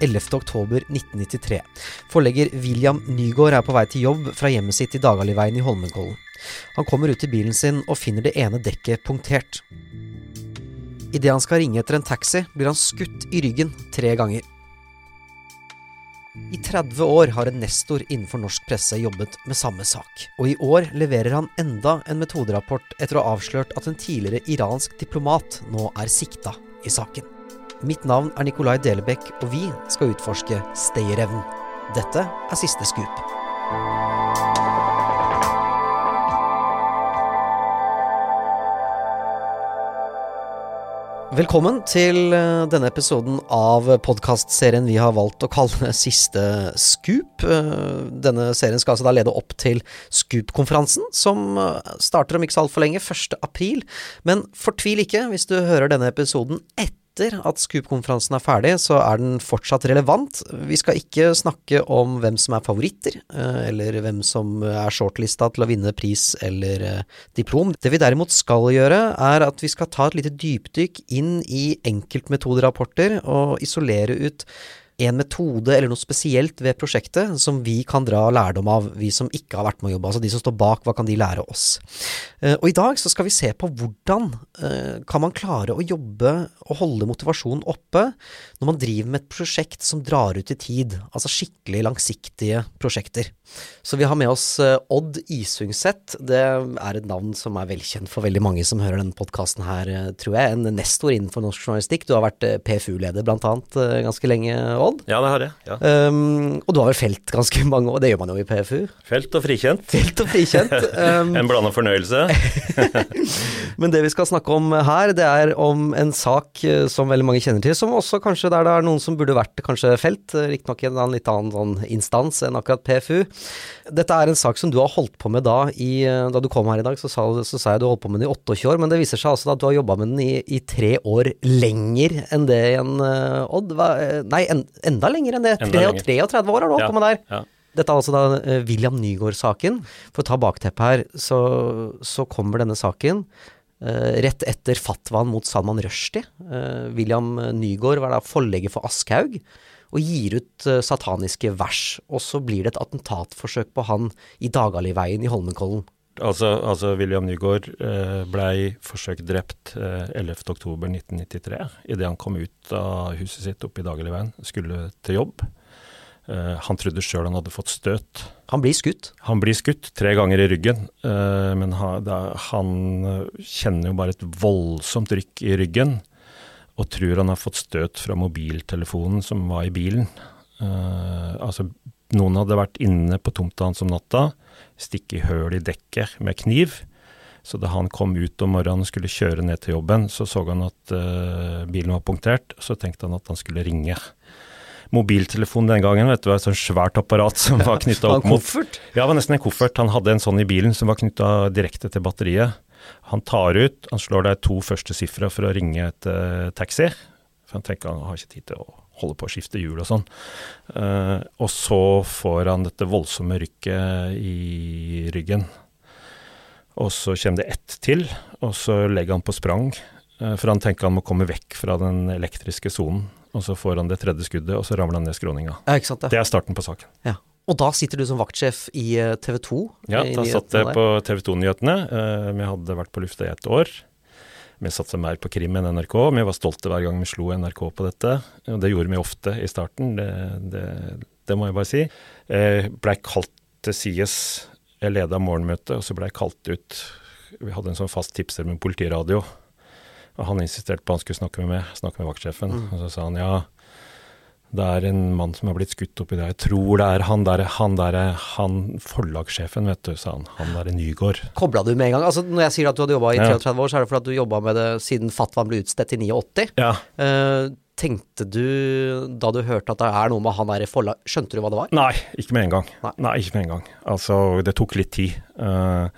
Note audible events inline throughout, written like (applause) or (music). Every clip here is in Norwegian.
11.10.1993. Forlegger William Nygaard er på vei til jobb fra hjemmet sitt i Dagaliveien i Holmenkollen. Han kommer ut til bilen sin og finner det ene dekket punktert. Idet han skal ringe etter en taxi, blir han skutt i ryggen tre ganger. I 30 år har en nestor innenfor norsk presse jobbet med samme sak, og i år leverer han enda en metoderapport etter å ha avslørt at en tidligere iransk diplomat nå er sikta i saken. Mitt navn er Nikolai Delebekk, og vi skal utforske stayerevnen. Dette er siste skup. Velkommen til eh, denne episoden av podkastserien vi har valgt å kalle (laughs) Siste Scoop. Eh, denne serien skal altså da lede opp til Scoop-konferansen, som eh, starter om ikke så altfor lenge, 1. april. Men fortvil ikke hvis du hører denne episoden etter etter at Scoop-konferansen er ferdig, så er den fortsatt relevant. Vi skal ikke snakke om hvem som er favoritter, eh, eller hvem som er shortlista til å vinne pris eller eh, diplom. Det vi derimot skal gjøre, er at vi skal ta et lite dypdykk inn i enkeltmetoderapporter og isolere ut en metode eller noe spesielt ved prosjektet som vi kan dra lærdom av, vi som ikke har vært med å jobbe. Altså de som står bak, hva kan de lære oss? Eh, og i dag så skal vi se på hvordan eh, kan man klare å jobbe og holde motivasjonen oppe når man driver med et prosjekt som drar ut i tid, altså skikkelig langsiktige prosjekter. Så vi har med oss eh, Odd Isungseth. Det er et navn som er velkjent for veldig mange som hører denne podkasten her, tror jeg. En nestor innenfor norsk journalistikk. Du har vært PFU-leder blant annet ganske lenge, Odd? Ja, det har jeg. Ja. Um, og du har vel felt ganske mange år, det gjør man jo i PFU? Felt og frikjent. Felt og frikjent. Um, (laughs) en blanda fornøyelse. (laughs) Men det vi skal snakke om her, det er om en sak eh, som veldig mange kjenner til, som også kanskje der det er noen som burde vært kanskje felt, eh, riktignok i en litt annen sånn instans enn akkurat PFU. Dette er en sak som du har holdt på med da i, eh, Da du kom her i dag, så sa, så sa jeg du holdt på med den i 28 år, men det viser seg altså at du har jobba med den i, i, tre år lenger enn det igjen, Odd. Hva, nei, en, enda lenger enn det. 33 år har holdt på med der. Ja. Dette er altså da uh, William Nygaard-saken. For å ta bakteppet her, så, så, kommer denne saken uh, rett etter fatwaen mot Salman Rushdie. Uh, William Nygaard var da forlegger for Aschhaug og gir ut sataniske vers. Og så blir det et attentatforsøk på han i Dagaliveien i Holmenkollen. Altså, altså, William Nygaard eh, blei forsøkt drept eh, 11.10.1993 idet han kom ut av huset sitt oppe i Dagligveien, skulle til jobb. Eh, han trodde sjøl han hadde fått støt. Han blir skutt? Han blir skutt tre ganger i ryggen. Eh, men han, han kjenner jo bare et voldsomt rykk i ryggen, og tror han har fått støt fra mobiltelefonen som var i bilen. Eh, altså, noen hadde vært inne på tomta hans om natta, stikke høl i dekket med kniv. Så da han kom ut om morgenen og skulle kjøre ned til jobben, så så han at bilen var punktert. Så tenkte han at han skulle ringe mobiltelefon den gangen. vet du, var Et sånt svært apparat som var knytta opp mot? Ja, det var nesten en koffert. Han hadde en sånn i bilen som var knytta direkte til batteriet. Han tar ut, han slår deg to første sifra for å ringe et uh, taxi. For han tenker han har ikke tid til å holde på å skifte hjul og sånn. Uh, og så får han dette voldsomme rykket i ryggen. Og så kommer det ett til, og så legger han på sprang. Uh, for han tenker han må komme vekk fra den elektriske sonen og så får han det tredje skuddet, og så ramler han ned skråninga. Ja, sant, ja. Det er starten på saken. Ja. Og da sitter du som vaktsjef i eh, TV 2? Ja, da satt jeg på TV 2-nyhetene. Uh, vi hadde vært på lufta i et år. Vi satsa mer på krim enn NRK. Vi var stolte hver gang vi slo NRK på dette. Og det gjorde vi ofte i starten, det, det, det må jeg bare si. Jeg blei kalt til sides. Jeg leda morgenmøtet, og så blei jeg kalt ut Vi hadde en sånn fast tipser med politiradio. Og han insisterte på at han skulle snakke med meg, snakke med vaktsjefen. Mm. Og så sa han ja, det er en mann som har blitt skutt oppi der. Jeg tror det er han der, han der, han forlagssjefen, vet du, sa han. Han derre Nygård. Kobla du med en gang? Altså Når jeg sier at du hadde jobba i 33 ja. år, så er det fordi at du jobba med det siden Fatwan ble utstedt i 89? Ja. Uh, tenkte du da du hørte at det er noe med han der i forlag Skjønte du hva det var? Nei, ikke med en gang. Nei, Nei ikke med en gang. Altså, det tok litt tid. Uh,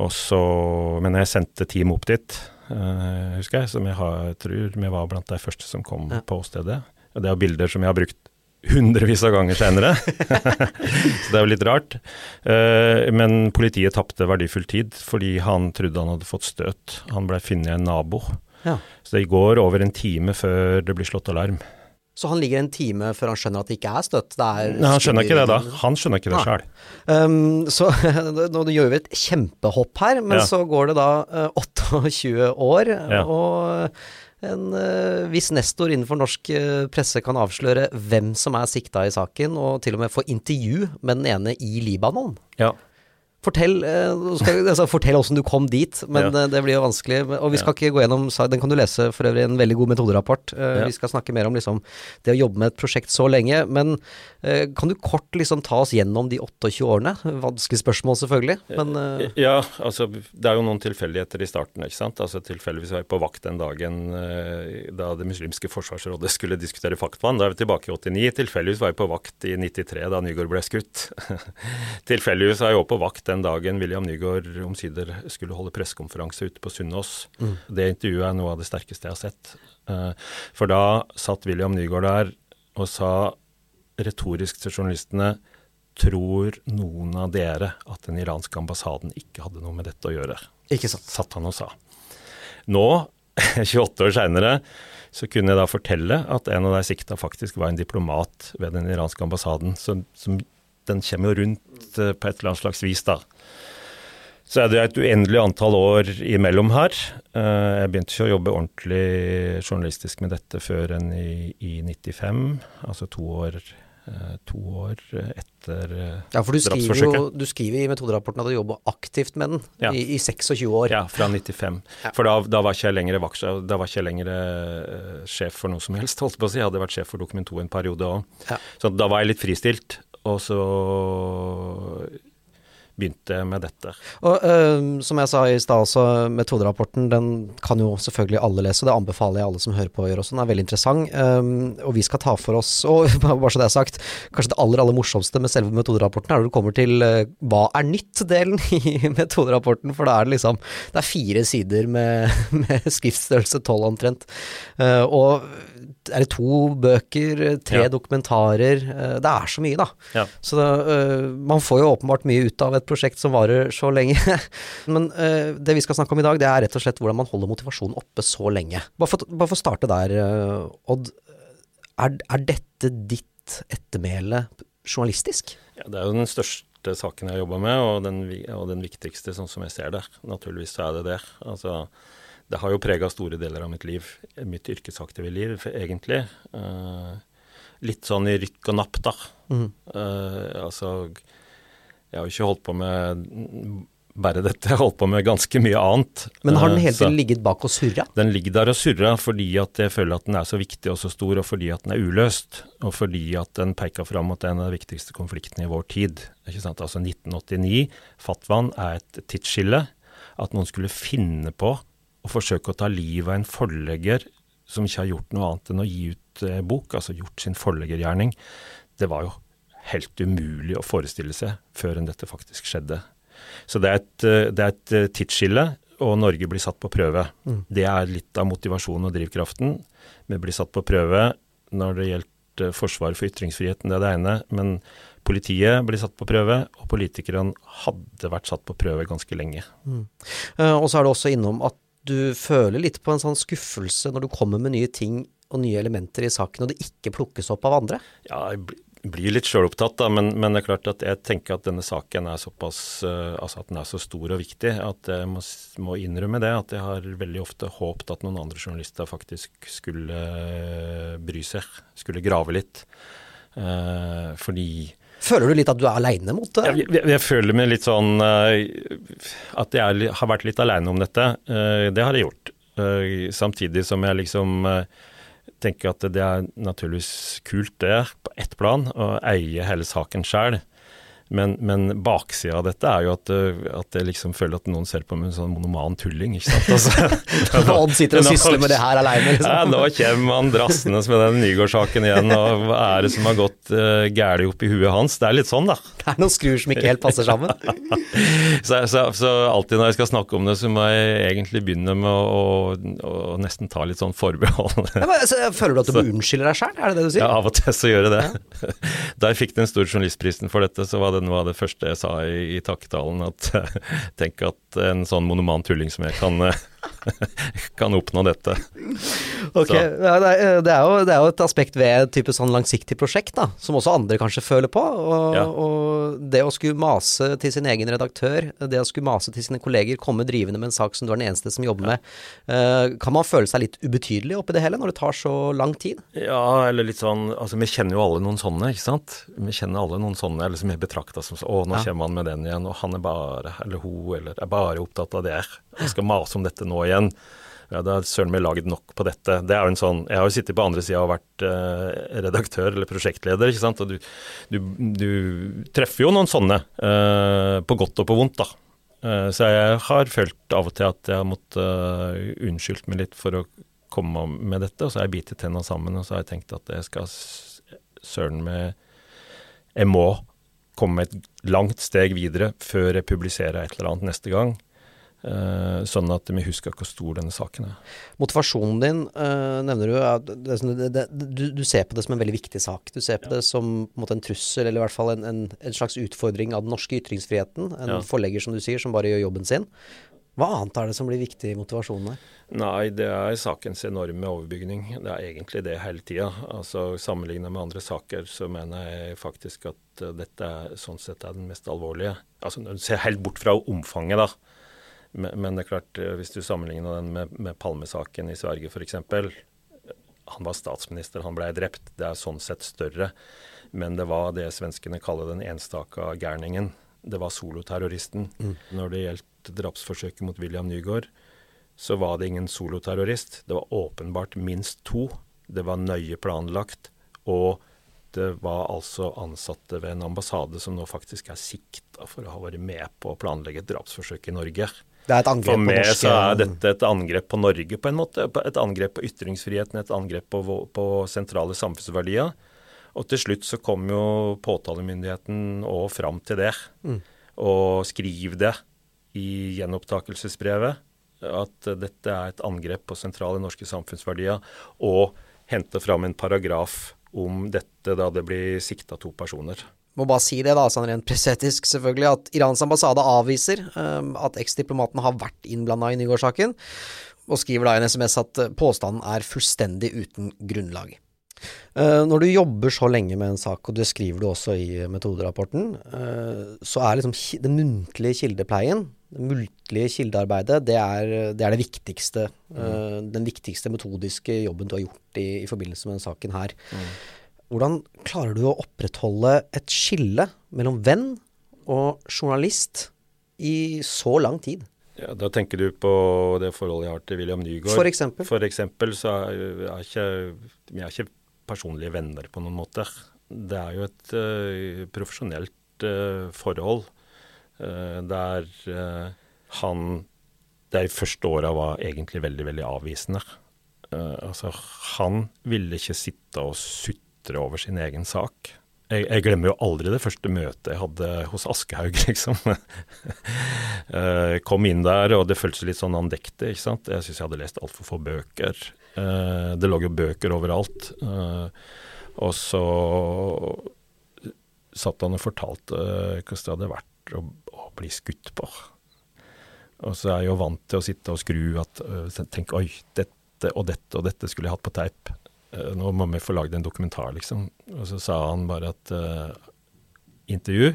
og så Men jeg sendte team opp dit uh, husker jeg. Som jeg har, tror vi var blant de første som kom ja. på stedet. Og det er bilder som jeg har brukt hundrevis av ganger senere. (laughs) (laughs) så det er jo litt rart. Uh, men politiet tapte verdifull tid fordi han trodde han hadde fått støt. Han ble funnet en nabo. Ja. Så det går over en time før det blir slått alarm. Så han ligger en time før han skjønner at det ikke er støtt? Er Nei, han skjønner ikke det da. Han skjønner ikke det sjøl. Um, så (laughs) nå gjør vi et kjempehopp her, men ja. så går det da uh, 28 år, ja. og en uh, viss nestor innenfor norsk uh, presse kan avsløre hvem som er sikta i saken, og til og med få intervju med den ene i Libanon. Ja. Fortell, eh, skal, altså, fortell hvordan du kom dit, men ja. det blir jo vanskelig. Og vi skal ikke gå gjennom Den kan du lese for øvrig en veldig god metoderapport. Uh, ja. Vi skal snakke mer om liksom, det å jobbe med et prosjekt så lenge. Men kan du kort liksom ta oss gjennom de 28 årene? Vanskelig spørsmål, selvfølgelig. Men. Ja, altså det er jo noen tilfeldigheter i starten, ikke sant. Altså Tilfeldigvis var jeg på vakt den dagen da Det muslimske forsvarsrådet skulle diskutere Faktvann. Da er vi tilbake i 89. Tilfeldigvis var jeg på vakt i 93 da Nygaard ble skutt. (laughs) tilfeldigvis var jeg også på vakt den dagen William Nygaard omsider skulle holde pressekonferanse ute på Sunnaas. Mm. Det intervjuet er noe av det sterkeste jeg har sett. Eh, for da satt William Nygaard der og sa retorisk til journalistene Tror noen av dere at den iranske ambassaden ikke hadde noe med dette å gjøre? Ikke sant. Satt han og sa. Nå, (laughs) 28 år seinere, så kunne jeg da fortelle at en av de sikta faktisk var en diplomat ved den iranske ambassaden som, som den kommer jo rundt eh, på et eller annet slags vis, da. Så er det et uendelig antall år imellom her. Eh, jeg begynte ikke å jobbe ordentlig journalistisk med dette før enn i, i 95, altså to år, eh, to år etter ja, for du skriver, jo, du skriver i metoderapporten at du jobber aktivt med den ja. i, i, 26 år. Ja, fra 95. Ja. For da, da, var ikke jeg lenger vaks, da var ikke jeg lenger sjef for noe som helst, holdt på å si. Jeg hadde vært sjef for Dokument 2 en periode òg. Ja. Så da var jeg litt fristilt. Og så begynte jeg med dette. Og øh, Som jeg sa i stad også, metoderapporten den kan jo selvfølgelig alle lese. Det anbefaler jeg alle som hører på å gjøre også. Den er veldig interessant. Um, og vi skal ta for oss, og (laughs) bare så det er sagt, kanskje det aller aller morsomste med selve metoderapporten er når du kommer til uh, hva er nytt-delen (laughs) i metoderapporten. For da er det liksom Det er fire sider med, (laughs) med skriftstørrelse tolv omtrent. Uh, og er det to bøker, tre ja. dokumentarer eh, Det er så mye, da. Ja. Så det, uh, man får jo åpenbart mye ut av et prosjekt som varer så lenge. (laughs) Men uh, det vi skal snakke om i dag, det er rett og slett hvordan man holder motivasjonen oppe så lenge. Bare for, bare for å starte der, Odd. Er, er, dette ditt ettermæle journalistisk? Ja, det er jo den største saken jeg har jobba med, og den, og den, viktigste, sånn som jeg ser det. Naturligvis så er det det. Altså det har jo prega store deler av mitt liv, mitt yrkesaktive liv, egentlig. Uh, litt sånn i rykk og napp, da. Mm. Uh, altså Jeg har jo ikke holdt på med bare dette, jeg har holdt på med ganske mye annet. Men har den hele tiden ligget bak og surra? Den ligger der og surra fordi at jeg føler at den er så viktig og så stor, og fordi at den er uløst. Og fordi at den peker fram mot en av de viktigste konfliktene i vår tid. Ikke sant? Altså 1989, fatwaen er et tidsskille. At noen skulle finne på å forsøke å ta livet av en forlegger som ikke har gjort noe annet enn å gi ut eh, bok, altså gjort sin forleggergjerning, det var jo helt umulig å forestille seg før enn dette faktisk skjedde. Så det er et, eh, det er et eh, tidsskille, og Norge blir satt på prøve. Mm. Det er litt av motivasjonen og drivkraften. Vi blir satt på prøve når det gjelder forsvar for ytringsfriheten, det er det ene. Men politiet blir satt på prøve, og politikerne hadde vært satt på prøve ganske lenge. Mm. Og så er det også innom at du føler litt på en sånn skuffelse når du kommer med nye ting og nye elementer i saken, og det ikke plukkes opp av andre? Ja, jeg blir litt sjølopptatt, da, men, men, det er klart at jeg tenker at denne saken er såpass uh, altså at den er så stor og viktig at jeg må, må, innrømme det. At jeg har veldig ofte håpet at noen andre journalister faktisk skulle uh, bry seg, skulle grave litt. Eh, fordi Føler du litt at du er aleine mot det? Jeg, jeg, jeg, føler meg litt sånn uh, At jeg har vært litt aleine om dette. Uh, det har jeg gjort. Uh, samtidig som jeg liksom tenker at det er naturligvis kult, det, på ett plan, å eie hele saken sjøl. Men, men baksida av dette er jo at, eh, at, jeg liksom føler at noen ser på meg som en sånn monoman tulling. ikke sant? Altså, (laughs) Odd sitter og sysler med det her aleine, liksom. Ja, nå kommer han drassende med den Nygaard-saken igjen, og hva er det som har gått uh, galt opp i huet hans? Det er litt sånn, da. Det er noen skruer som ikke helt passer sammen. (laughs) så, så, så, alltid når jeg skal snakke om det, så må jeg egentlig begynne med å, å, å nesten ta litt sånn forbehold. (laughs) ja, men, så, føler du at du må unnskylde deg sjøl, er det det du sier? Ja, av og til så gjør jeg det. Ja. da jeg fikk den store journalistprisen for dette, så var det noe av det første jeg sa i, i takketalen. At (laughs) tenk at en sånn monoman tulling som jeg kan, (laughs) kan oppnå dette. Ok, ja, det, er, det, er jo, det, er, jo, et aspekt ved et type sånn langsiktig prosjekt, da, som også andre kanskje føler på. Og, ja. og, det å skulle mase til sin egen redaktør, det å skulle mase til sine kolleger, komme drivende med en sak som du er den eneste som jobber med, uh, kan man føle seg litt ubetydelig oppi det hele når det tar så lang tid? Ja, eller litt sånn Altså, vi kjenner jo alle noen sånne, ikke sant. Vi kjenner alle noen sånne, eller som er betrakta som Å, nå ja. kommer han med den igjen, og han er bare, eller hun, eller er bare opptatt av det. Jeg skal mase om dette nå igjen ja, det har søren meg lagd nok på dette. Det er jo en sånn, Jeg har jo sittet på andre sida og vært eh, redaktør eller prosjektleder, ikke sant. Og du, du, du treffer jo noen sånne, eh, på godt og på vondt, da. Eh, så jeg har følt av og til at jeg har måttet uh, unnskyldt meg litt for å komme med dette, og så har jeg bitt tenna sammen, og så har jeg tenkt at jeg skal søren meg Jeg må komme et langt steg videre før jeg publiserer et eller annet neste gang. Uh, sånn at vi husker hvor stor denne saken er. Motivasjonen din uh, nevner du, at det, det, du, du, ser på det som en veldig viktig sak. Du ser på ja. det som en, måte, en, trussel, eller i hvert fall en, en, en, slags utfordring av den norske ytringsfriheten. En ja. forlegger, som du sier, som bare gjør jobben sin. Hva annet er det som blir viktig i motivasjonen der? Nei, det er sakens enorme overbygning. Det er egentlig det hele tida. Altså, Sammenlignet med andre saker så mener jeg faktisk at uh, dette er, sånn sett er den mest alvorlige. Altså, Når du ser helt bort fra omfanget, da men, det er klart, eh, hvis du sammenligner den med, med Palmesaken i Sverige f.eks. Han var statsminister, han ble drept. Det er sånn sett større. Men det var det svenskene kaller den enstaka gærningen. Det var soloterroristen. Mm. Når det gjaldt drapsforsøket mot William Nygaard, så var det ingen soloterrorist. Det var åpenbart minst to. Det var nøye planlagt. Og det var altså ansatte ved en ambassade som nå faktisk er sikta for å ha vært med på å planlegge et drapsforsøk i Norge. Det er et angrep For meg så er dette et angrep på Norge, på en måte. Et angrep på ytringsfriheten, et angrep på, på sentrale samfunnsverdier. Og til slutt så kom jo påtalemyndigheten òg fram til det. Mm. Og skriv det i gjenopptakelsesbrevet. At dette er et angrep på sentrale norske samfunnsverdier. Og hente fram en paragraf om dette da det blir sikta to personer må bare si det, da, sånn rent presetisk selvfølgelig, at Irans ambassade avviser um, at eksdiplomaten har vært innblanda i Nygaard-saken, og skriver da i en SMS at eh, påstanden er fullstendig uten grunnlag. Uh, når du jobber så lenge med en sak, og det skriver du også i metoderapporten, uh, så er liksom den muntlige kildepleien, det muntlige kildearbeidet, det er det, er det viktigste. Uh, den viktigste metodiske jobben du har gjort i, i forbindelse med denne saken her. Mm. Hvordan klarer du å opprettholde et skille mellom venn og journalist i så lang tid? Ja, Da tenker du på det forholdet jeg har til William Nygaard. For eksempel? For eksempel så er, er ikke, vi er ikke personlige venner på noen måte. Det er jo et uh, profesjonelt uh, forhold uh, der han de første åra var egentlig veldig, veldig avvisende. altså, han ville ikke sitte og sutte sutre over sin egen sak. Jeg, jeg, glemmer jo aldri det første møtet jeg hadde hos Aschehoug, (laughs) liksom. Eh, kom inn der, og det føltes litt sånn andektig. ikke sant? Jeg syns jeg hadde lest altfor få bøker. Eh, det lå jo bøker overalt. Eh, og så satt han og fortalte hvordan det hadde vært å, å, bli skutt på. Og så er jeg jo vant til å sitte og skru at Tenk, oi, dette og dette og dette skulle jeg hatt på teip. Eh, nå må vi få lagd en dokumentar, liksom. Og så sa han bare at uh, intervju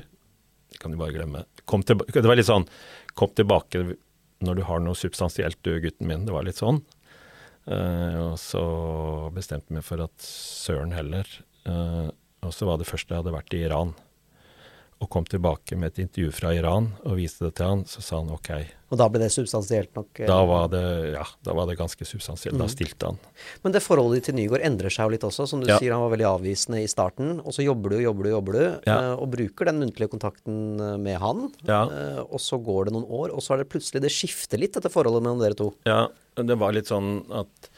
det kan du bare glemme. Til, det var litt sånn Kom tilbake når du har noe substansielt, du gutten min. Det var litt sånn. Uh, og så bestemte vi for at søren heller. Uh, og så var det første jeg hadde vært i Iran og kom tilbake med et intervju fra Iran og viste det til han, så sa han OK. Og da ble det substansielt nok? Eh, da var det, ja, da var det ganske substansielt. Mm. Da stilte han. Men det forholdet ditt til Nygaard endrer seg jo litt også. Som du ja. sier, han var veldig avvisende i starten. Og så jobber du, jobber du, jobber du, ja. eh, og bruker den muntlige kontakten eh, med han. Ja. Og så går det noen år, og så er det plutselig Det skifter litt, dette forholdet mellom dere to. Ja, det var litt sånn at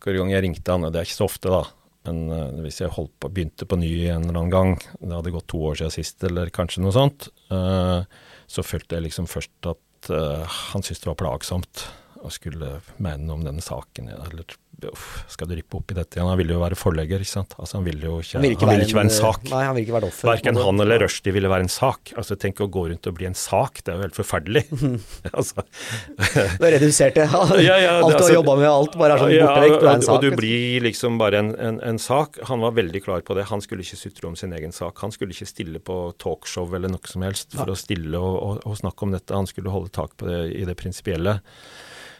hver gang jeg ringte han, og det er ikke så ofte, da men uh, hvis jeg på, begynte på ny en eller annen gang, det hadde gått to år siden sist, eller kanskje noe sånt, uh, så følte jeg liksom først at uh, han syntes det var plagsomt å skulle mene om denne saken, eller skal du rippe opp i dette igjen? Han ville jo være forlegger, ikke sant. Altså, han ville jo ikke, Han vil ikke, han være, ville ikke være en sak. Nei, han vil ikke være offer. Verken han eller Rushdie ville være en sak. Altså, Tenk å gå rundt og bli en sak, det er jo helt forferdelig. (laughs) altså, Du har redusert det. ja, (laughs) Ja, ja, alt du har altså- jobba med, alt bare er sånn ja, borte vekk. Du er en sak. og du blir liksom bare en, en, en sak. Han var veldig klar på det. Han skulle ikke sutre om sin egen sak. Han skulle ikke stille på talkshow eller noe som helst for å stille og, og, og snakke om dette. Han skulle holde tak på det i det prinsipielle.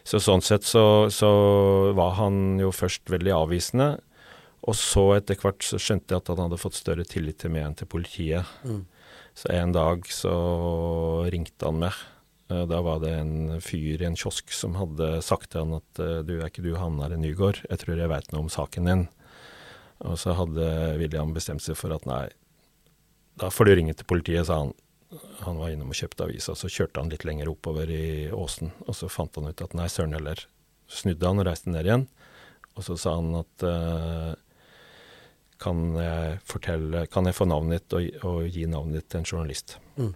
Så sånn sett så, så var han jo først veldig avvisende. Og så etter hvert så skjønte jeg at han hadde fått større tillit til meg enn til politiet. Mm. Så en dag så ringte han meg. Eh, Da var det en fyr i en kiosk som hadde sagt til han at eh, du er ikke du han er Nygård, jeg tror jeg veit noe om saken din. Og så hadde William bestemt seg for at nei, da får du ringe til politiet, sa han. Han var innom og kjøpte avisa, så kjørte han litt lenger oppover i åsen, og så fant han ut at nei, søren heller. Snudde han og reiste ned igjen, og så sa han at eh, kan jeg fortelle, kan jeg få navnet ditt og, og gi navnet ditt til en journalist. Mm.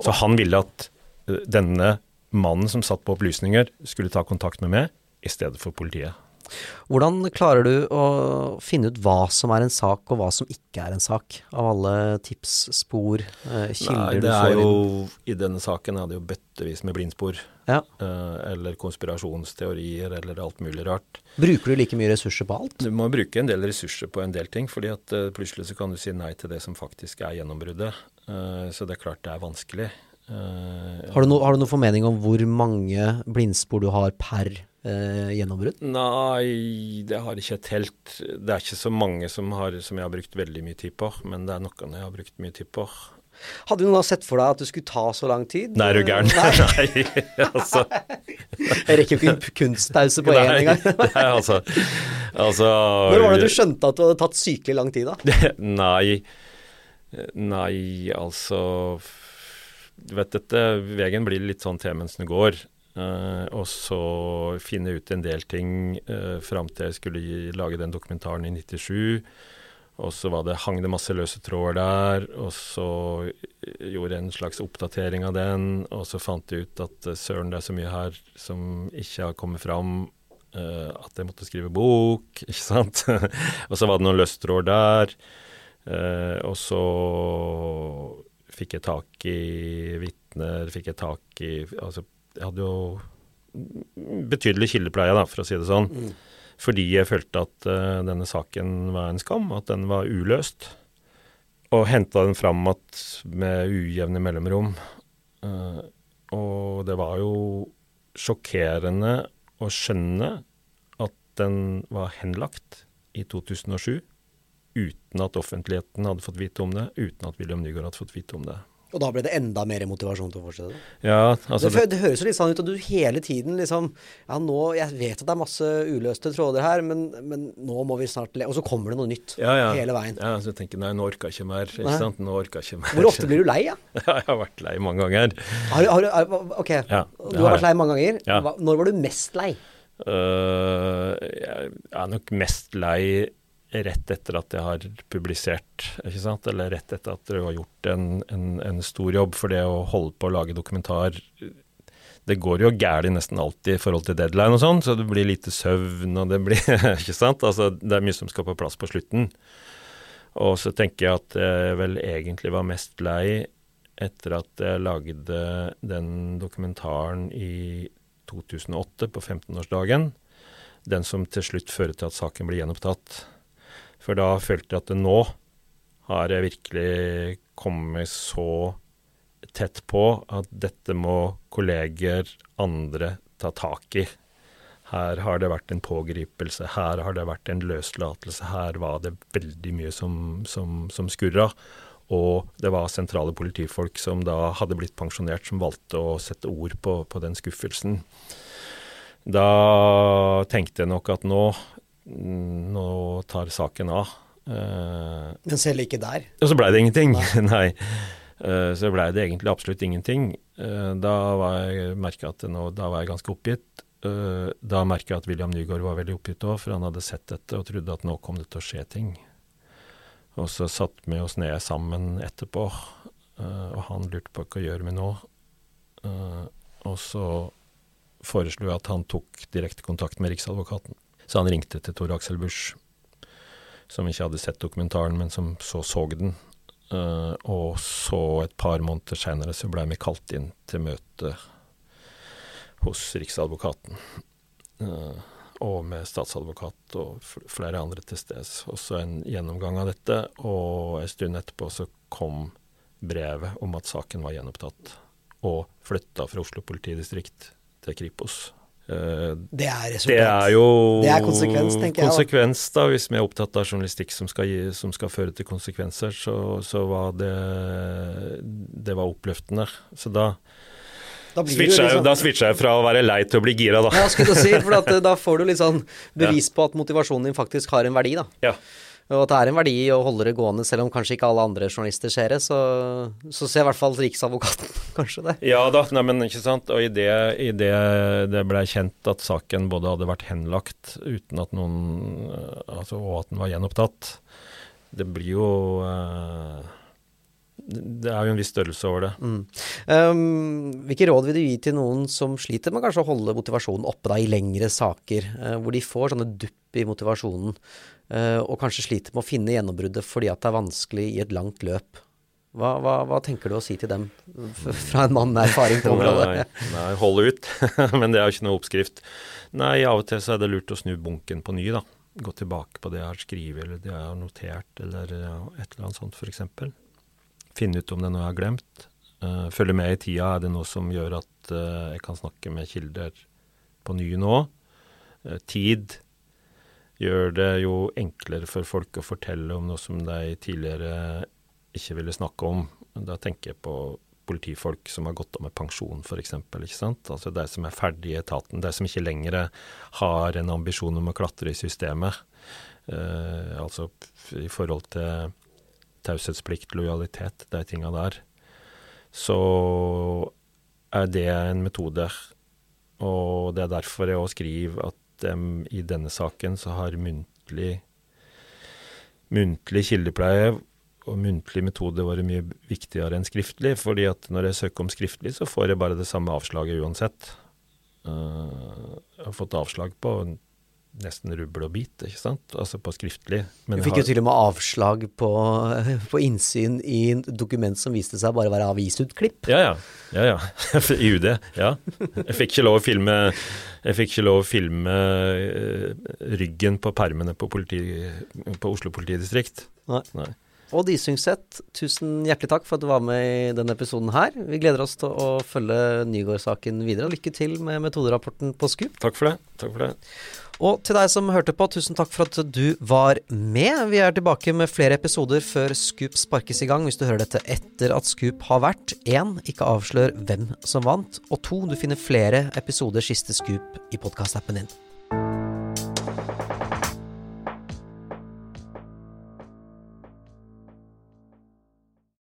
Så han ville at eh, denne mannen som satt på opplysninger, skulle ta kontakt med meg i stedet for politiet. Hvordan klarer du å finne ut hva som er en sak, og hva som ikke er en sak? Av alle tips, spor, eh, kilder Nei, du får inn? jo? I denne saken er det jo bøttevis med blindspor. Ja. eh, eller konspirasjonsteorier, eller alt mulig rart. Bruker du like mye ressurser på alt? Du må bruke en del ressurser på en del ting, fordi at eh, plutselig så kan du si nei til det som faktisk er gjennombruddet. Så det er klart det er vanskelig. Eh, Har du, no, har du noen formening om hvor mange blindspor du har per eh, gjennombrudd? Nei, det har ikke jeg helt Det er ikke så mange som, har, som jeg har brukt veldig mye tid på, men det er noen jeg har brukt mye tid på. Hadde du noen sett for deg at det skulle ta så lang tid? Nei, er du gæren? Nei, (laughs) Nei, altså jeg rekker jo ikke en kunstpause på én engang. (laughs) nei, altså, altså Når var det du skjønte at det hadde tatt sykelig lang tid, da? (laughs) Nei, nei, altså Du vet dette, veien blir litt sånn til mens den går. Uh, og så finne ut en del ting uh, fram til jeg skulle gi, lage den dokumentaren i 97. Og så var det, hang det masse løse tråder der, og så gjorde jeg en slags oppdatering av den. Og så fant jeg ut at eh, søren, det er så mye her som ikke har kommet fram. Uh, at jeg måtte skrive bok, (laughs) ikke sant. og så var det noen løse tråder der. Uh, og så fikk jeg tak i vitner, fikk jeg tak i Altså, jeg hadde jo betydelig kildepleie, da, for å si det sånn. Fordi jeg følte at uh, denne saken var en skam, at den var uløst. Og henta den fram at med ujevne mellomrom. Uh, og det var jo sjokkerende å skjønne at den var henlagt i 2007 uten at offentligheten hadde fått vite om det, uten at William Nygaard hadde fått vite om det. Og da ble det enda mer motivasjon til å fortsette? Ja, altså det, det, høres jo litt sånn ut at du hele tiden liksom Ja, nå Jeg vet at det er masse uløste tråder her, men, men nå må vi snart le Og så kommer det noe nytt ja, ja. hele veien. Ja, så jeg tenker nei, nå orker jeg ikke mer. Ikke Nei. sant? Nå orker jeg ikke mer. Hvor ofte blir du lei, ja? (laughs) Jeg har vært lei mange ganger. Har, du- har, du- ok, Ja, du har vært lei mange ganger. Når var du mest lei? Uh, jeg er nok mest lei rett etter at jeg har publisert, ikke sant? Eller rett etter at du har gjort en, en, en stor jobb. For det å holde på å lage dokumentar Det går jo gærent nesten alltid i forhold til deadline og sånn, så det blir lite søvn og det blir (laughs) Ikke sant? Altså, det er mye som skal på plass på slutten. Og så tenker jeg at jeg vel egentlig var mest lei etter at jeg lagde den dokumentaren i 2008, på 15-årsdagen. Den som til slutt fører til at saken blir gjenopptatt. For da følte jeg at nå har jeg virkelig kommet så tett på at dette må kolleger, andre, ta tak i. Her har det vært en pågripelse, her har det vært en løslatelse, her var det veldig mye som, som, som skurra. Og det var sentrale politifolk som da hadde blitt pensjonert, som valgte å sette ord på, på den skuffelsen. Da tenkte jeg nok at nå, nå tar saken av. Uh, Men selv ikke der. og så blei det ingenting. Nei. (laughs) Eh, så blei det egentlig absolutt ingenting. Uh, da var jeg merka at nå, da var jeg ganske oppgitt. Da merka jeg at William Nygaard var veldig oppgitt òg, for han hadde sett dette og trodde at nå kom det til å skje ting. Og så satte vi oss ned sammen etterpå, og han lurte på hva gjør vi nå. Og så foreslo jeg at han tok direkte kontakt med Riksadvokaten. Så han ringte til Tor Aksel Busch, som ikke hadde sett dokumentaren, men som så så den. Uh, og så et par måneder seinere så blei vi kalt inn til møte hos Riksadvokaten. Uh, og med statsadvokat og flere andre til stede. Også en gjennomgang av dette, og en stund etterpå så kom brevet om at saken var gjenopptatt og flytta fra Oslo politidistrikt til Kripos. Uh, det er resultat. Det er jo det er konsekvens, tenker konsekvens, jeg. da. Hvis vi er opptatt av journalistikk som skal, gi, som skal føre til konsekvenser, så, så, var det Det var oppløftende. Så da da switcha, liksom, jeg, switcha jeg fra å være lei til å bli gira, da. Ja, skulle du si, for at, da får du litt sånn (laughs) bevis på at motivasjonen din faktisk har en verdi, da. Ja. Og at det er en verdi å holde det gående, selv om kanskje ikke alle andre journalister ser det. Så, så ser i hvert fall Riksadvokaten (laughs) kanskje det. Ja da, nei, men ikke sant. Og i det, det det ble kjent at saken både hadde vært henlagt uten at noen Altså, og at den var gjenopptatt, det blir jo uh, det er jo en viss størrelse over det. Mm. Um, hvilke råd vil du gi til noen som sliter med kanskje å holde motivasjonen oppe da, i lengre saker, uh, hvor de får sånne dupp i motivasjonen, uh, og kanskje sliter med å finne gjennombruddet fordi at det er vanskelig i et langt løp? Hva, hva, hva tenker du å si til dem, fra en mann med erfaring på området? nei, nei, hold ut. (laughs) Men det er jo ikke noe oppskrift. Nei, av og til så er det lurt å snu bunken på ny, da. Gå tilbake på det jeg har skrevet, eller det jeg har notert, eller et eller annet sånt, f.eks finne ut om det er noe jeg har glemt. Uh, følge med i tida. Er det noe som gjør at uh, jeg kan snakke med kilder på ny nå? Uh, tid gjør det jo enklere for folk å fortelle om noe som de tidligere ikke ville snakke om. Da tenker jeg på politifolk som har gått av med pensjon, f.eks. Altså de som er ferdige i etaten. De som ikke lenger har en ambisjon om å klatre i systemet. Uh, altså i forhold til taushetsplikt, lojalitet, de tinga der, så er det en metode. Og det er derfor jeg òg skriver at um, i denne saken så har muntlig, muntlig kildepleie og muntlig metode vært mye viktigere enn skriftlig. fordi at når jeg søker om skriftlig, så får jeg bare det samme avslaget uansett. Uh, jeg har fått avslag på nesten rubbel og bit, ikke sant? Altså på skriftlig. Men du fikk jo til og med avslag på, (laughs) på, innsyn i en dokument som viste seg bare å være avisutklipp. Ja, ja. ja, ja. (laughs) I UD, ja. Jeg fikk ikke lov å filme, lov å filme uh, ryggen på permene på, politi, på Oslo politidistrikt. Nei. Nei. Odd Isungset, tusen hjertelig takk for at du var med i denne episoden her. Vi gleder oss til å følge Nygaard-saken videre. Lykke til med metoderapporten på SKUP. Takk for det. Takk for det. Og til deg som hørte på, tusen takk for at du var med. Vi er tilbake med flere episoder før Scoop sparkes i gang, hvis du hører dette etter at Scoop har vært. Én, ikke avslør hvem som vant. Og to, du finner flere episoder siste Scoop i podkastappen din.